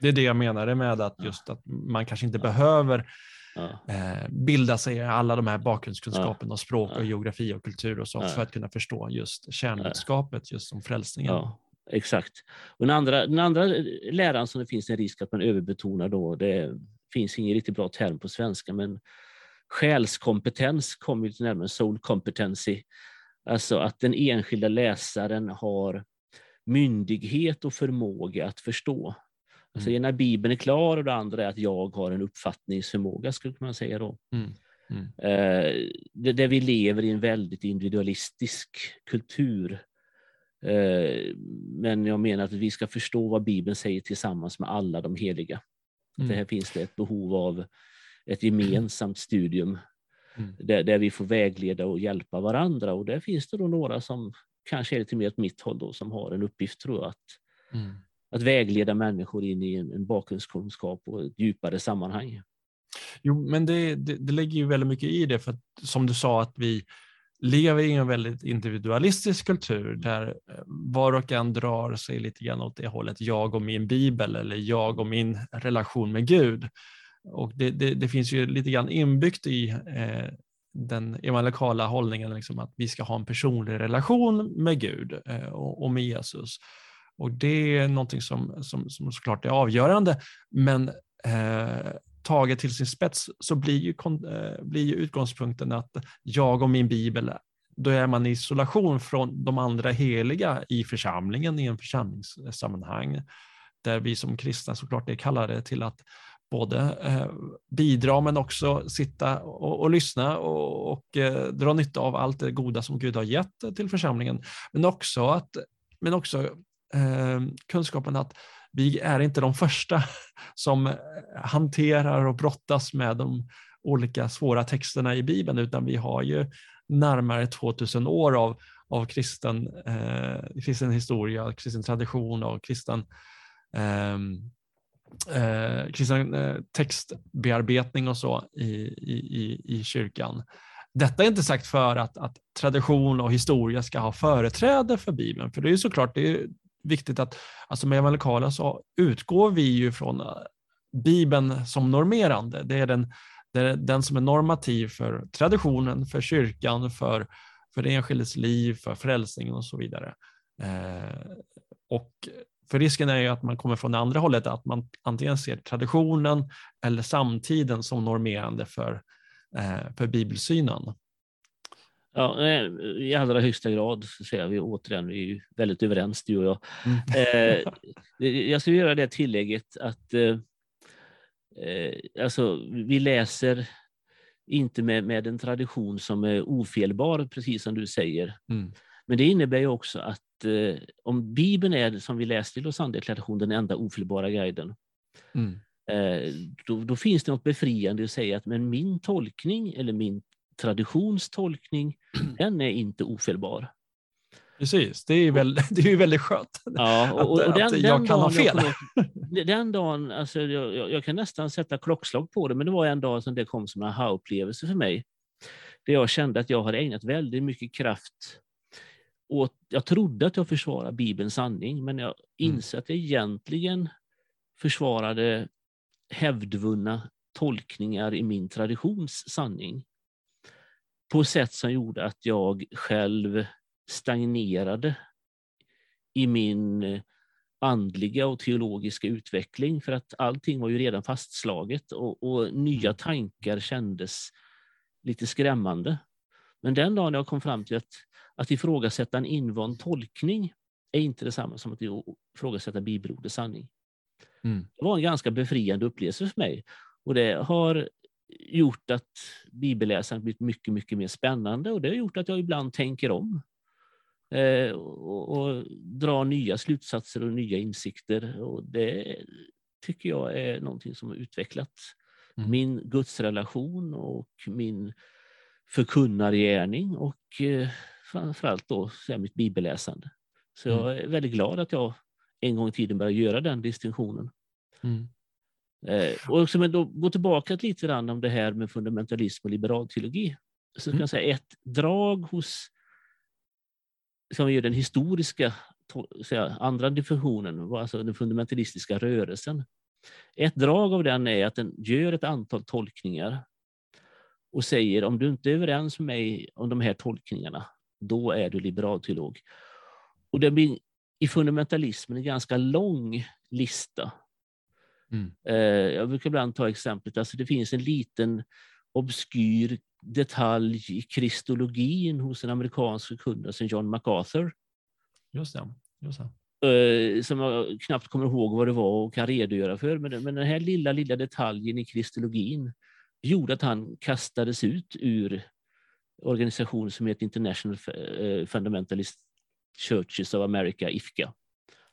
Det är det jag menade med att just att man kanske inte ja. behöver ja. Eh, bilda sig alla de här bakgrundskunskapen ja. och språk och geografi och kultur och så för att kunna förstå just kärnbudskapet just som frälsningen. Exakt. Och den andra, den andra läran som det finns en risk att man överbetonar då, det finns ingen riktigt bra term på svenska, men själskompetens kommer lite närmare soul competency. Alltså att den enskilda läsaren har myndighet och förmåga att förstå. Alltså mm. när Bibeln är klar och det andra är att jag har en uppfattningsförmåga, skulle man säga då. Mm. Mm. Eh, där vi lever i en väldigt individualistisk kultur. Eh, men jag menar att vi ska förstå vad Bibeln säger tillsammans med alla de heliga. Mm. För här finns det ett behov av ett gemensamt studium mm. där, där vi får vägleda och hjälpa varandra. Och där finns det då några som kanske är lite mer åt mitt håll då, som har en uppgift tror jag, att, mm att vägleda människor in i en, en bakgrundskunskap och ett djupare sammanhang. Jo, men det, det, det lägger ju väldigt mycket i det, för att, som du sa att vi lever i en väldigt individualistisk kultur där eh, var och en drar sig lite grann åt det hållet, jag och min bibel eller jag och min relation med Gud. Och det, det, det finns ju lite grann inbyggt i eh, den evangelikala hållningen liksom att vi ska ha en personlig relation med Gud eh, och, och, med Jesus. Och det är någonting som, som, som såklart är avgörande, men eh, taget till sin spets så blir ju, eh, blir ju utgångspunkten att jag och min bibel, då är man i isolation från de andra heliga i församlingen, i en församlingssammanhang, där vi som kristna såklart är kallade till att både eh, bidra men också sitta och, och lyssna och, och eh, dra nytta av allt det goda som Gud har gett till församlingen. Men också, att, men också Eh, kunskapen att vi är inte de första som eh, hanterar och brottas med de olika svåra texterna i Bibeln, utan vi har ju närmare 2000 år av, av kristen, eh, kristen historia, kristen tradition och kristen eh, eh, kristen eh, textbearbetning och så i, i, i kyrkan. Detta är inte sagt för att, att tradition och historia ska ha företräde för Bibeln, för det är ju såklart det är viktigt att alltså med evangelikala så utgår vi ju från eh, Bibeln som normerande. Det är den, det är den som är normativ för traditionen, för kyrkan, för, för det enskildes liv, för frälsningen och så vidare. Eh, och för risken är ju att man kommer från det andra hållet, att man antingen ser traditionen eller samtiden som normerande för, eh, för bibelsynen. Ja, i allra högsta grad så säger vi återigen, vi är ju väldigt överens du och jag. Mm. Eh, jag ska göra det tillägget att eh, eh, alltså, vi läser inte med, med en tradition som är ofelbar, precis som du säger. Mm. Men det innebär ju också att eh, om Bibeln är, som vi läste i Lausanne-deklarationen, den enda ofelbara guiden, mm. eh, då, då, finns det något befriande att säga att men min tolkning eller min traditionstolkning, den är inte ofelbar. Precis, det är, väl, det är ju väldigt skönt ja, och, och den, att jag den kan ha fel. Jag, den dagen, alltså, jag, jag, kan nästan sätta klockslag på det, men det var en dag som det kom som en aha-upplevelse för mig. Där jag kände att jag hade ägnat väldigt mycket kraft åt, jag trodde att jag försvarade Bibelns sanning, men jag inser mm. att jag egentligen försvarade hävdvunna tolkningar i min traditions sanning på sätt som gjorde att jag själv stagnerade i min eh, andliga och teologiska utveckling för att allting var ju redan fastslaget och, och, nya tankar kändes lite skrämmande. Men den dagen jag kom fram till att, att ifrågasätta en invand tolkning är inte detsamma som att ifrågasätta bibelordets sanning. Mm. Det var en ganska befriande upplevelse för mig och det har gjort att bibelläsandet blivit mycket, mycket mer spännande och det har gjort att jag ibland tänker om eh, och, och drar nya slutsatser och nya insikter. Och det tycker jag är någonting som har utvecklat mm. min gudsrelation och min förkunnargärning och eh, framförallt då så mitt bibelläsande. Så mm. jag är väldigt glad att jag en gång i tiden började göra den distinktionen. Mm. Eh, och också, men då, gå tillbaka lite grann om det här med fundamentalism och liberal teologi. Så kan mm. jag säga ett drag hos som gör den historiska säga, andra definitionen, alltså den fundamentalistiska rörelsen. Ett drag av den är att den gör ett antal tolkningar och säger om du inte är överens med mig om de här tolkningarna, då är du liberalteolog. Och det blir i fundamentalismen en ganska lång lista Mm. Eh, jag brukar ibland ta exemplet, alltså det finns en liten obskyr detalj i kristologin hos en amerikansk förkunnare, John MacArthur. Just det. Just det. Eh, som jag knappt kommer ihåg vad det var och kan redogöra för. Men, men den här lilla, lilla detaljen i kristologin gjorde att han kastades ut ur organisationen som heter International eh, Fundamentalist Churches of America, IFCA.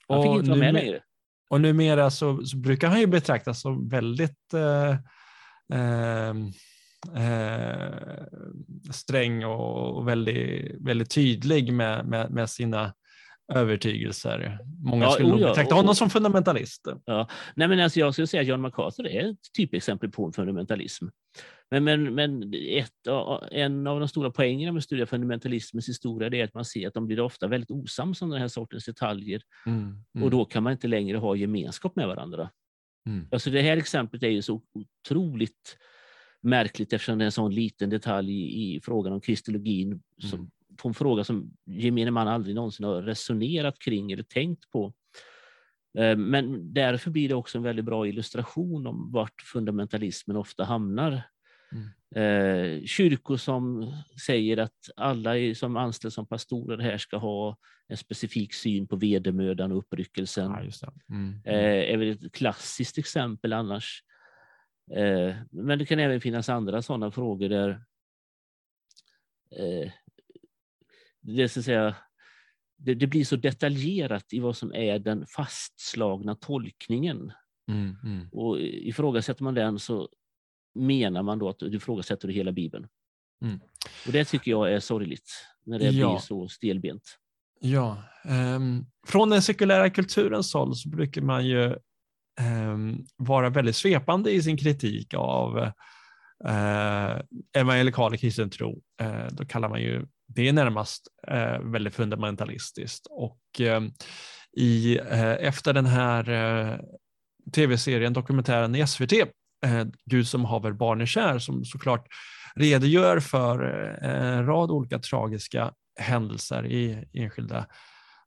Han och fick inte vara med längre. Och numera så, så brukar han ju betraktas som väldigt eh, eh, eh, sträng och väldigt, väldigt tydlig med, med, med sina övertygelser. Många ja, skulle nog betrakta honom som fundamentalist. Ja. Nej, men alltså jag skulle säga att John MacArthur är ett typexempel på en fundamentalism. Men, men, men ett, en av de stora poängerna med att studera fundamentalismens historia är att man ser att de blir ofta väldigt osams om den här sortens detaljer. Mm, mm. Och då kan man inte längre ha gemenskap med varandra. Mm. Alltså det här exemplet är ju så otroligt märkligt eftersom det är en sån liten detalj i, i frågan om kristologin som, mm. På en fråga som gemene man aldrig någonsin har resonerat kring eller tänkt på. Eh, men därför blir det också en väldigt bra illustration om vart fundamentalismen ofta hamnar. Mm. Eh, kyrkor som säger att alla som anställs som pastorer här ska ha en specifik syn på vedermödan och uppryckelsen. Ja, mm. Eh, är väl ett klassiskt exempel annars. Men det kan även finnas andra sådana frågor där det, så att säga, det, det, blir så detaljerat i vad som är den fastslagna tolkningen. Mm, mm. Och ifrågasätter man den så menar man då att du ifrågasätter hela Bibeln. Mm. Och det tycker jag är sorgligt, när det ja. blir så stelbent. Ja, um, från den sekulära kulturens håll så brukar man ju um, vara väldigt svepande i sin kritik av uh, evangelikal kristen tro. Uh, då kallar man ju det är närmast eh, väldigt fundamentalistiskt. Och ehm, eh, i, efter den här eh, tv-serien, dokumentären i SVT, eh, Gud som haver barn är kär, som såklart redogör för eh, en rad olika tragiska händelser i enskilda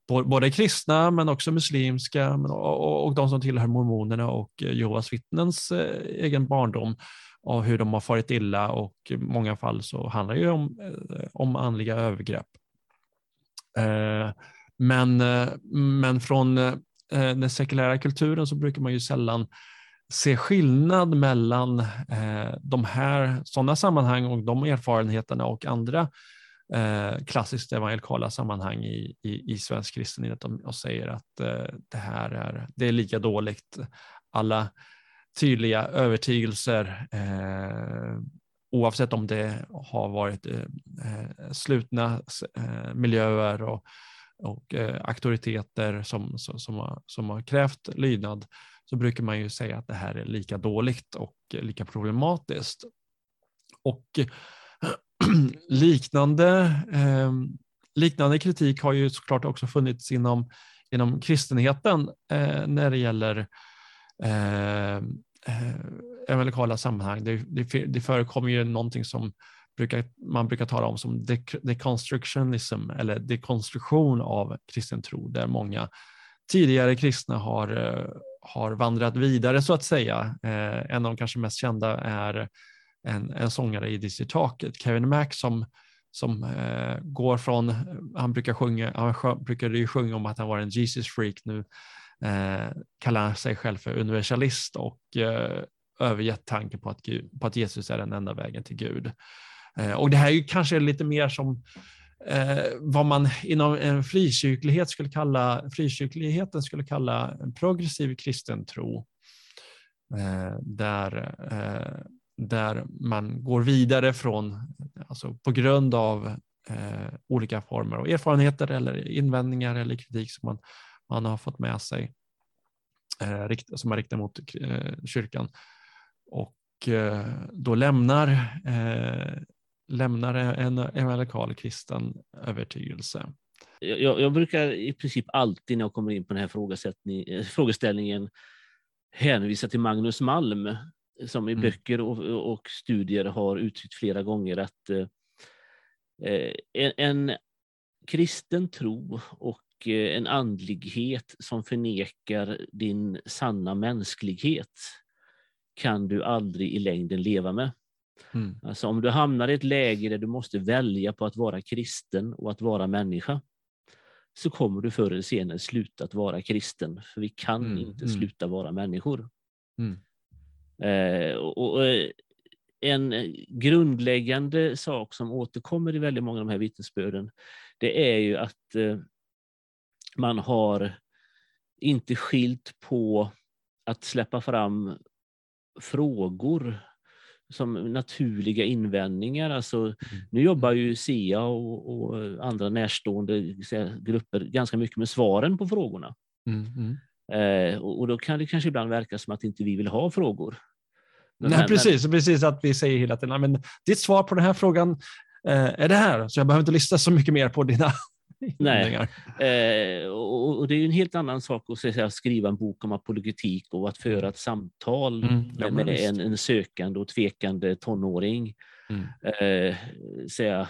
både kristna men också muslimska och de som tillhör mormonerna och Jehovas vittnens eh, egen barndom och hur de har farit illa och i många fall så handlar det om, eh, om andliga övergrepp. Eh, men, eh, men från den sekulära kulturen så brukar man ju sällan se skillnad mellan de här sådana sammanhang och de erfarenheterna och andra klassiskt evangelikala sammanhang i, i, i svensk kristenhet och, säger att det här är, det är lika dåligt. Alla tydliga övertygelser, eh, oavsett om det har varit eh, eh slutna eh, miljöer och, och eh, auktoriteter som, som, som, har, som har krävt lydnad, så brukar man ju säga att det här är lika dåligt och lika problematiskt. Och liknande, eh, liknande kritik har ju såklart också funnits inom, inom kristenheten eh, när det gäller eh, eh lokala sammanhang. Det, det, det förekommer ju någonting som brukar, man brukar tala om som deconstructionism eller dekonstruktion av kristen tro, där många tidigare kristna har, eh, har vandrat vidare så att säga. Eh, en av de kanske mest kända är en, en sångare i Dizzy Taket, Kevin Mack, som, som eh, går från, han brukar sjunga, han sjö, brukade ju sjunga om att han var en Jesus freak, nu eh, kallar sig själv för universalist och eh, övergett tanken på att, Gud, på att Jesus är den enda vägen till Gud. Eh, och det här är ju kanske lite mer som eh, vad man inom en frikyrklighet skulle kalla, frikyrkligheten skulle kalla en progressiv kristen tro. Eh, där eh, där man går vidare från, alltså på grund av eh, olika former av erfarenheter eller invändningar eller kritik som man, man har fått med sig eh, som man riktar mot eh, kyrkan. Och eh, då lämnar, lämnar en evangelikal kristen övertygelse. Jag, jag, brukar i princip alltid när jag kommer in på den här frågeställningen hänvisa till Magnus Malm som i mm. böcker och, och, studier har uttryckt flera gånger att eh, en, kristen tro och eh, en andlighet som förnekar din sanna mänsklighet kan du aldrig i längden leva med. Mm. Alltså om du hamnar i ett läge där du måste välja på att vara kristen och att vara människa, så kommer du förr eller senare sluta att vara kristen, för vi kan mm. inte mm. sluta vara människor. Mm. Eh, och, eh, en grundläggande sak som återkommer i väldigt många av de här vittnesbörden, det är ju att eh, man har inte skilt på att släppa fram frågor som naturliga invändningar. Alltså, mm. Nu jobbar ju SIA och, och andra närstående grupper ganska mycket med svaren på frågorna. Mm, mm. Eh, och då kan det kanske ibland verka som att inte vi vill ha frågor. Nej, precis. Men... precis att vi säger hela tiden, men ditt svar på den här frågan eh, är det här, så jag behöver inte lista så mycket mer på dina Nej, eh, och, och, det är en helt annan sak att säga, skriva en bok om apologetik och att föra ett samtal mm, ja, med en, en, sökande och tvekande tonåring. Mm. Eh, säga,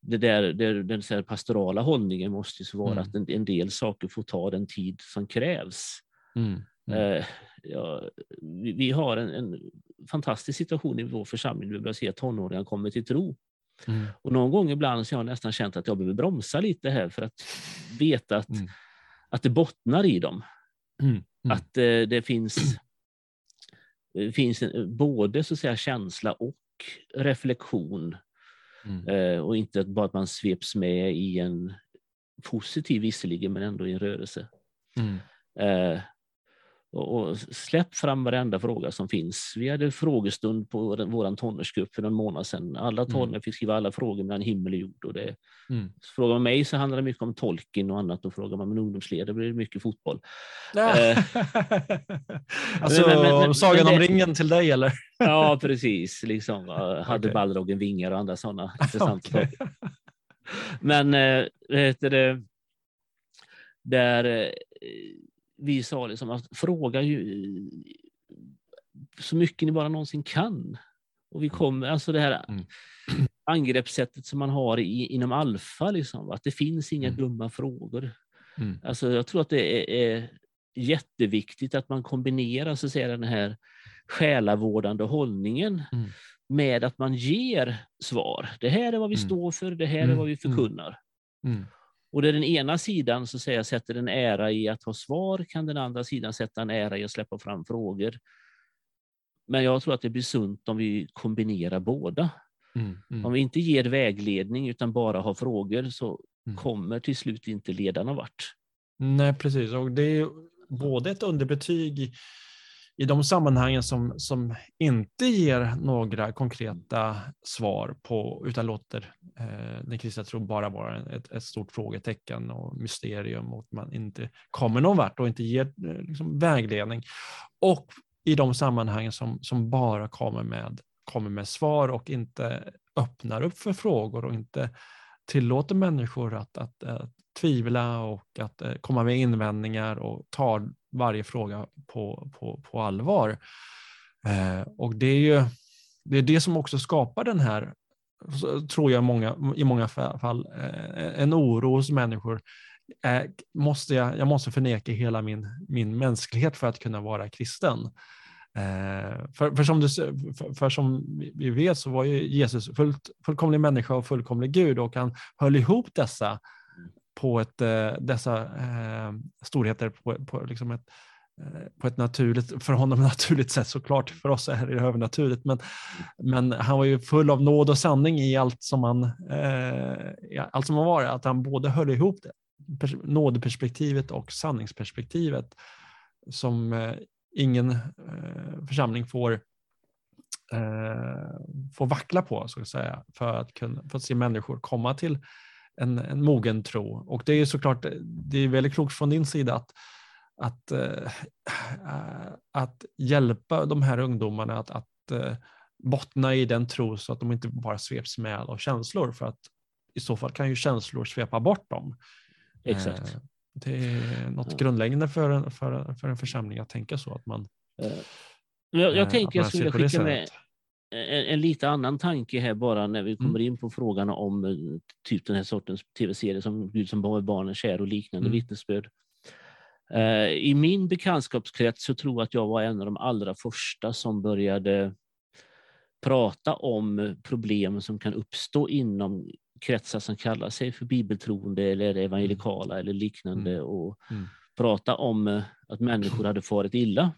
det där, det, den så pastorala hållningen måste ju vara mm. att en, en, del saker får ta den tid som krävs. Mm. Mm. Eh, ja, vi, vi, har en, en, fantastisk situation i vår församling. Vi börjar se att tonåringar kommer till tro. Mm. Och någon gång ibland så har jag nästan känt att jag behöver bromsa lite här för att veta att, mm. att det bottnar i dem. Mm. Mm. Att eh, det finns, det finns en, både så att säga, känsla och reflektion. Mm. Eh, och inte bara att man sveps med i en positiv visserligen, men ändå i en rörelse. Mm. Eh, och, släpp fram varenda fråga som finns. Vi hade frågestund på vår tonårsgrupp för en månad sedan. Alla mm. tonåringar mm. fick skriva alla frågor mellan himmel och jord. Och det, mm. Frågar man mig så handlar det mycket om tolken och annat och frågar man min ungdomsledare blir det mycket fotboll. Eh, alltså men, men, men, Sagan om ringen till dig eller? ja, precis. Liksom, hade okay. Balrogen vingar och andra sådana intressanta okay. saker. Men äh, vet det, där vi sa liksom att fråga ju så mycket ni bara någonsin kan. Och vi mm. kommer, alltså det här mm. angreppssättet som man har i, inom alfa, liksom, att det finns inga mm. dumma frågor. Mm. Alltså, jag tror att det är, är jätteviktigt att man kombinerar så att säga, den här själavårdande hållningen mm. med att man ger svar. Det här är vad vi mm. står för, det här är vad vi förkunnar. Och där den ena sidan så säga, sätter en ära i att ha svar kan den andra sidan sätta en ära i att släppa fram frågor. Men jag tror att det blir sunt om vi kombinerar båda. Mm, mm. Om vi inte ger vägledning utan bara har frågor så mm. kommer till slut inte ledarna vart. Nej, precis. Och det är både ett underbetyg i de sammanhangen som, som inte ger några konkreta svar på, utan låter eh, den kristna tron bara vara ett, ett, stort frågetecken och mysterium och att man inte kommer någon vart och inte ger eh, liksom, vägledning. Och i de sammanhangen som, som bara kommer med, kommer med svar och inte öppnar upp för frågor och inte tillåter människor att, att, att tvivla och att eh, komma med invändningar och tar varje fråga på, på, på allvar. Eh, och det är ju det, är det som också skapar den här, tror jag många, i många fall, eh, en oro hos människor. Eh, måste jag, jag måste förneka hela min, min mänsklighet för att kunna vara kristen. Eh, för, för, som du, för, för, som vi vet så var ju Jesus fullt, fullkomlig människa och fullkomlig Gud och han höll ihop dessa på ett, eh, dessa eh, storheter på, på, liksom ett, eh, på ett naturligt, för honom naturligt sätt såklart, för oss är det övernaturligt, men, men han var ju full av nåd och sanning i allt som han, eh, allt som han var, att han både höll ihop det, nådeperspektivet och sanningsperspektivet som eh, ingen eh, församling får eh, får vackla på, så att säga, för att, kunna, för att se människor komma till en, en mogen tro. Och det är såklart det är väldigt klokt från din sida att, att, äh, att hjälpa de här ungdomarna att, att äh, bottna i den tro så att de inte bara sveps med av känslor för att i så fall kan ju känslor svepa bort dem. Exakt. Äh, det är något grundläggande för en, för, för en församling att tänka så. att man Jag, jag tänker jag skulle skicka med en, en, lite annan tanke här bara när vi kommer mm. in på frågan om eh, typ den här sortens tv-serier som Gud som var barnen kär och liknande mm. vittnesbörd. Uh, I min bekantskapskrets så tror jag att jag var en av de allra första som började prata om problem som kan uppstå inom kretsar som kallar sig för bibeltroende eller evangelikala mm. eller liknande mm. och mm. prata om eh, att människor hade farit illa.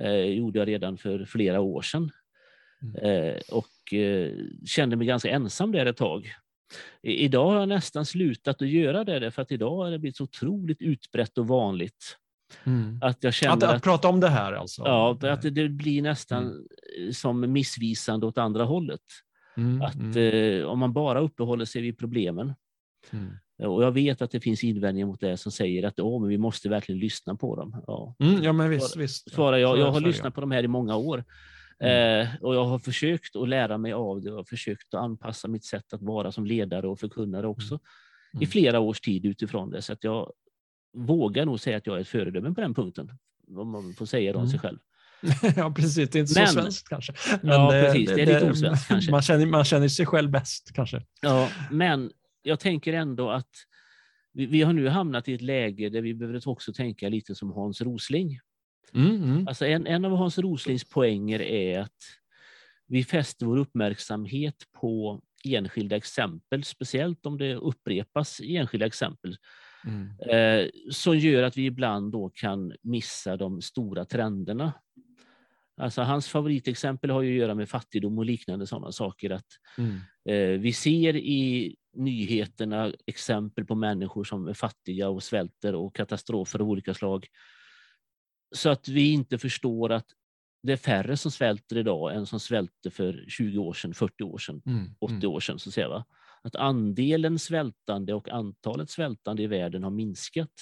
Eh, gjorde jag redan för flera år sedan. Mm. Eh, och eh, kände mig ganska ensam där ett tag. Idag har jag nästan slutat att göra det, för att idag har det blivit så otroligt utbrett och vanligt. Mm. Att jag känner att, att, att, prata om det här alltså? Ja, att det, blir nästan mm. som missvisande åt andra hållet. Mm, att mm. eh, om man bara uppehåller sig vid problemen. Mm. Och jag vet att det finns invändningar mot det som säger att oh, men vi måste verkligen lyssna på dem. Ja, mm, ja men visst. visst. Svarar jag, jag har lyssnat på de här i många år. Mm. Eh, och jag har försökt att lära mig av det och försökt att anpassa mitt sätt att vara som ledare och förkunnare också mm. Mm. i flera års tid utifrån det. Så att jag vågar nog säga att jag är ett föredöme på den punkten, om man får säga det om sig själv. ja, precis. Det är inte men, så svenskt kanske. Men ja, precis. Det, är lite osvenskt kanske. Man känner, man känner sig själv bäst kanske. Ja, men jag tänker ändå att vi, vi har nu hamnat i ett läge där vi behöver också tänka lite som Hans Rosling. Mm, mm. Alltså en, en av Hans Roslings poänger är att vi fäster vår uppmärksamhet på enskilda exempel, speciellt om det upprepas i enskilda exempel, Mm. eh, som gör att vi ibland då kan missa de stora trenderna. Alltså hans favoritexempel har ju att göra med fattigdom och liknande sådana saker. Att Mm. eh, vi ser i nyheterna exempel på människor som är fattiga och svälter och katastrofer av olika slag. Så att vi inte förstår att det är färre som svälter idag än som svälte för 20 år sedan, 40 år sedan, Mm. 80 år sedan. Så att, säga, va? att andelen svältande och antalet svältande i världen har minskat.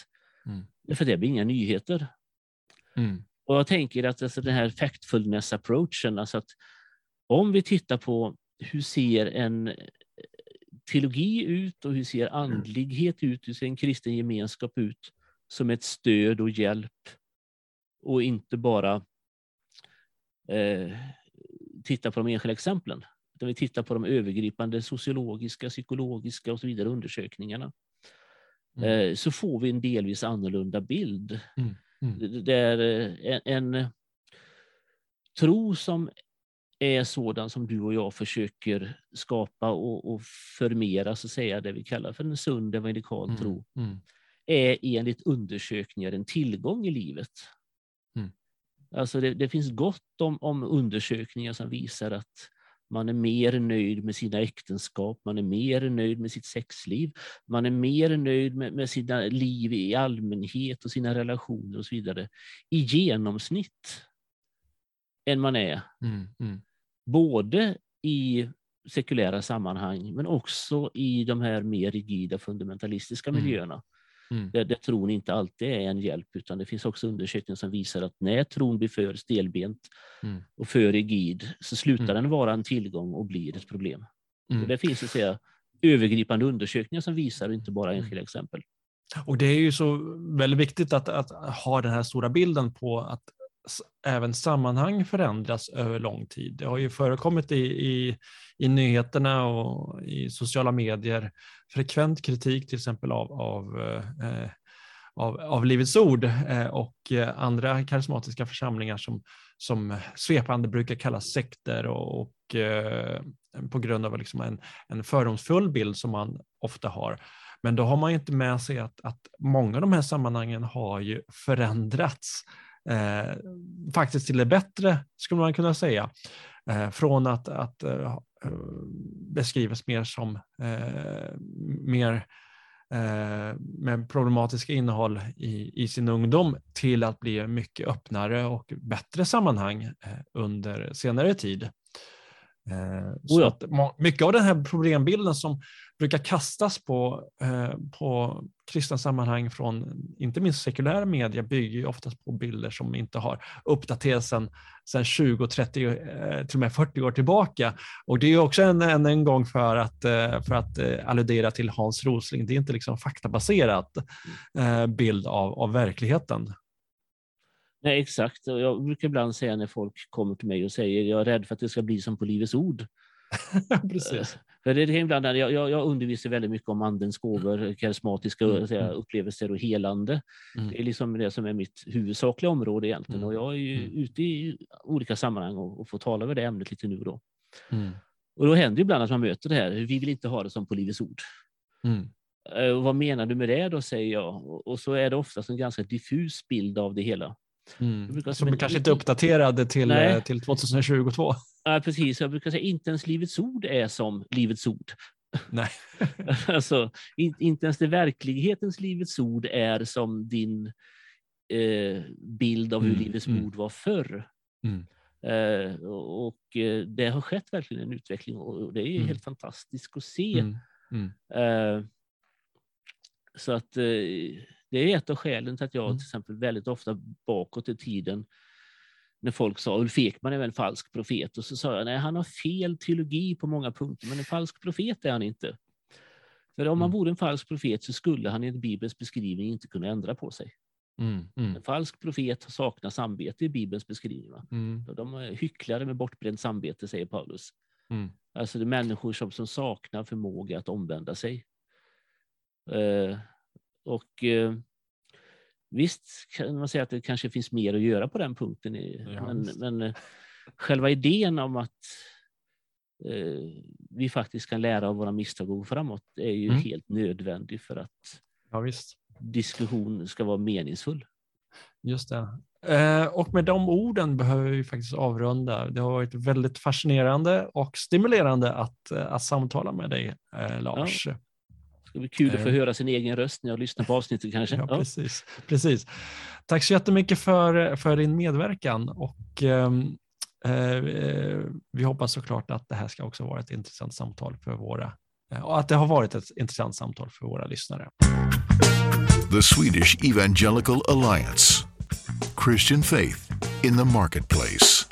Mm. För det blir inga nyheter. Mm. Och jag tänker att alltså den här factfulness approachen, alltså att om vi tittar på hur ser en eh, teologi ut och hur ser andlighet ut, hur ser en kristen gemenskap ut som ett stöd och hjälp och inte bara eh, titta på de enskilda exemplen. Utan vi tittar på de övergripande sociologiska, psykologiska och så vidare undersökningarna. Mm. Eh, så får vi en delvis annorlunda bild. Mm. Mm. Det- Det är eh, en, en tro som är sådan som du och jag försöker skapa och, och förmera, så säga, det vi kallar för en sund evangelikal Mm. tro, Mm. är enligt undersökningar en tillgång i livet. Alltså det, det finns gott om, om undersökningar som visar att man är mer nöjd med sina äktenskap, man är mer nöjd med sitt sexliv, man är mer nöjd med, med sina liv i allmänhet och sina relationer och så vidare i genomsnitt än man är Mm. Mm. både i sekulära sammanhang men också i de här mer rigida fundamentalistiska Mm. miljöerna. Mm. Där, där tron inte alltid är en hjälp utan det finns också undersökningar som visar att när tron blir för stelbent Mm. och för rigid så slutar Mm. den vara en tillgång och blir ett problem. Mm. Det finns så att säga, övergripande undersökningar som visar inte bara Mm. enskilda exempel. Och det är ju så väldigt viktigt att, att ha den här stora bilden på att även sammanhang förändras över lång tid. Det har ju förekommit i, i, i nyheterna och i sociala medier frekvent kritik till exempel av, av, eh, av, av Livets Ord eh, och eh, andra karismatiska församlingar som, som svepande brukar kallas sekter och, och eh, på grund av liksom en, en fördomsfull bild som man ofta har. Men då har man ju inte med sig att, att många av de här sammanhangen har ju förändrats eh, faktiskt till det bättre, skulle man kunna säga. Eh, från att, att eh, beskrivas mer som eh, mer eh, med problematiska innehåll i, i sin ungdom till att bli mycket öppnare och bättre sammanhang eh, under senare tid. Eh, så Oh att mycket av den här problembilden som brukar kastas på, eh, på kristna sammanhang från inte minst sekulära medier bygger ju oftast på bilder som inte har uppdaterats sedan, sedan 20, 30, eh, till och med 40 år tillbaka. Och det är också en, en, en gång för att, eh, för att eh, alludera till Hans Rosling, det är inte liksom faktabaserat eh, bild av, av verkligheten. Nej, exakt. Jag brukar ibland säga när folk kommer till mig och säger jag är rädd för att det ska bli som på Livets Ord. Precis. Det är ibland, jag, jag, jag undervisar väldigt mycket om andens gåvor, karismatiska Mm, mm. upplevelser och helande. Mm. Det är liksom det som är mitt huvudsakliga område egentligen. Mm, Och jag är ju mm. ute i olika sammanhang och, och får tala över det ämnet lite nu och då. Och då händer ibland att man möter det här, vi vill inte ha det som på Livets Ord. Eh, och vad menar du med det då, säger jag. Och, så är det oftast en ganska diffus bild av det hela. Mm. Som kanske inte är uppdaterade till, Nej. eh, till 2022. Ja, precis. Jag brukar säga inte ens Livets Ord är som Livets Ord. Nej. alltså, in, inte ens det verklighetens Livets Ord är som din eh, bild av hur Mm, Livets mm. Ord var förr. Mm. Eh, och eh, det har skett verkligen en utveckling och det är Mm. helt fantastiskt att se. Mm. Mm. Eh, så att eh, det är ett av skälen till att jag till exempel väldigt ofta bakåt i tiden när folk sa Ulf Ekman är väl en falsk profet och så sa jag nej han har fel teologi på många punkter men en falsk profet är han inte. För om han Mm. vore en falsk profet så skulle han enligt Bibelns beskrivning inte kunna ändra på sig. Mm. Mm. En falsk profet saknar samvete i Bibelns beskrivning. Mm. De är hycklare med bortbränt samvete, säger Paulus. Mm. Alltså det är människor som, som saknar förmåga att omvända sig. Eh, Och eh, visst kan man säga att det kanske finns mer att göra på den punkten. Ja, men, men eh, själva idén om att eh, vi faktiskt kan lära av våra misstag och gå framåt är ju Mm. helt nödvändig för att Ja, diskussion ska vara meningsfull. Just det. Eh, och med de orden behöver vi faktiskt avrunda. Det har varit väldigt fascinerande och stimulerande att, eh, att samtala med dig, Lars. Ja, ska bli kul att få Eh. höra sin egen röst när jag lyssnar på avsnittet kanske. Ja. Precis, precis. Tack så jättemycket för, för din medverkan och ehm, eh, vi hoppas såklart att det här ska också vara ett intressant samtal för våra eh, och att det har varit ett intressant samtal för våra lyssnare. The Swedish Evangelical Alliance Christian faith in the marketplace.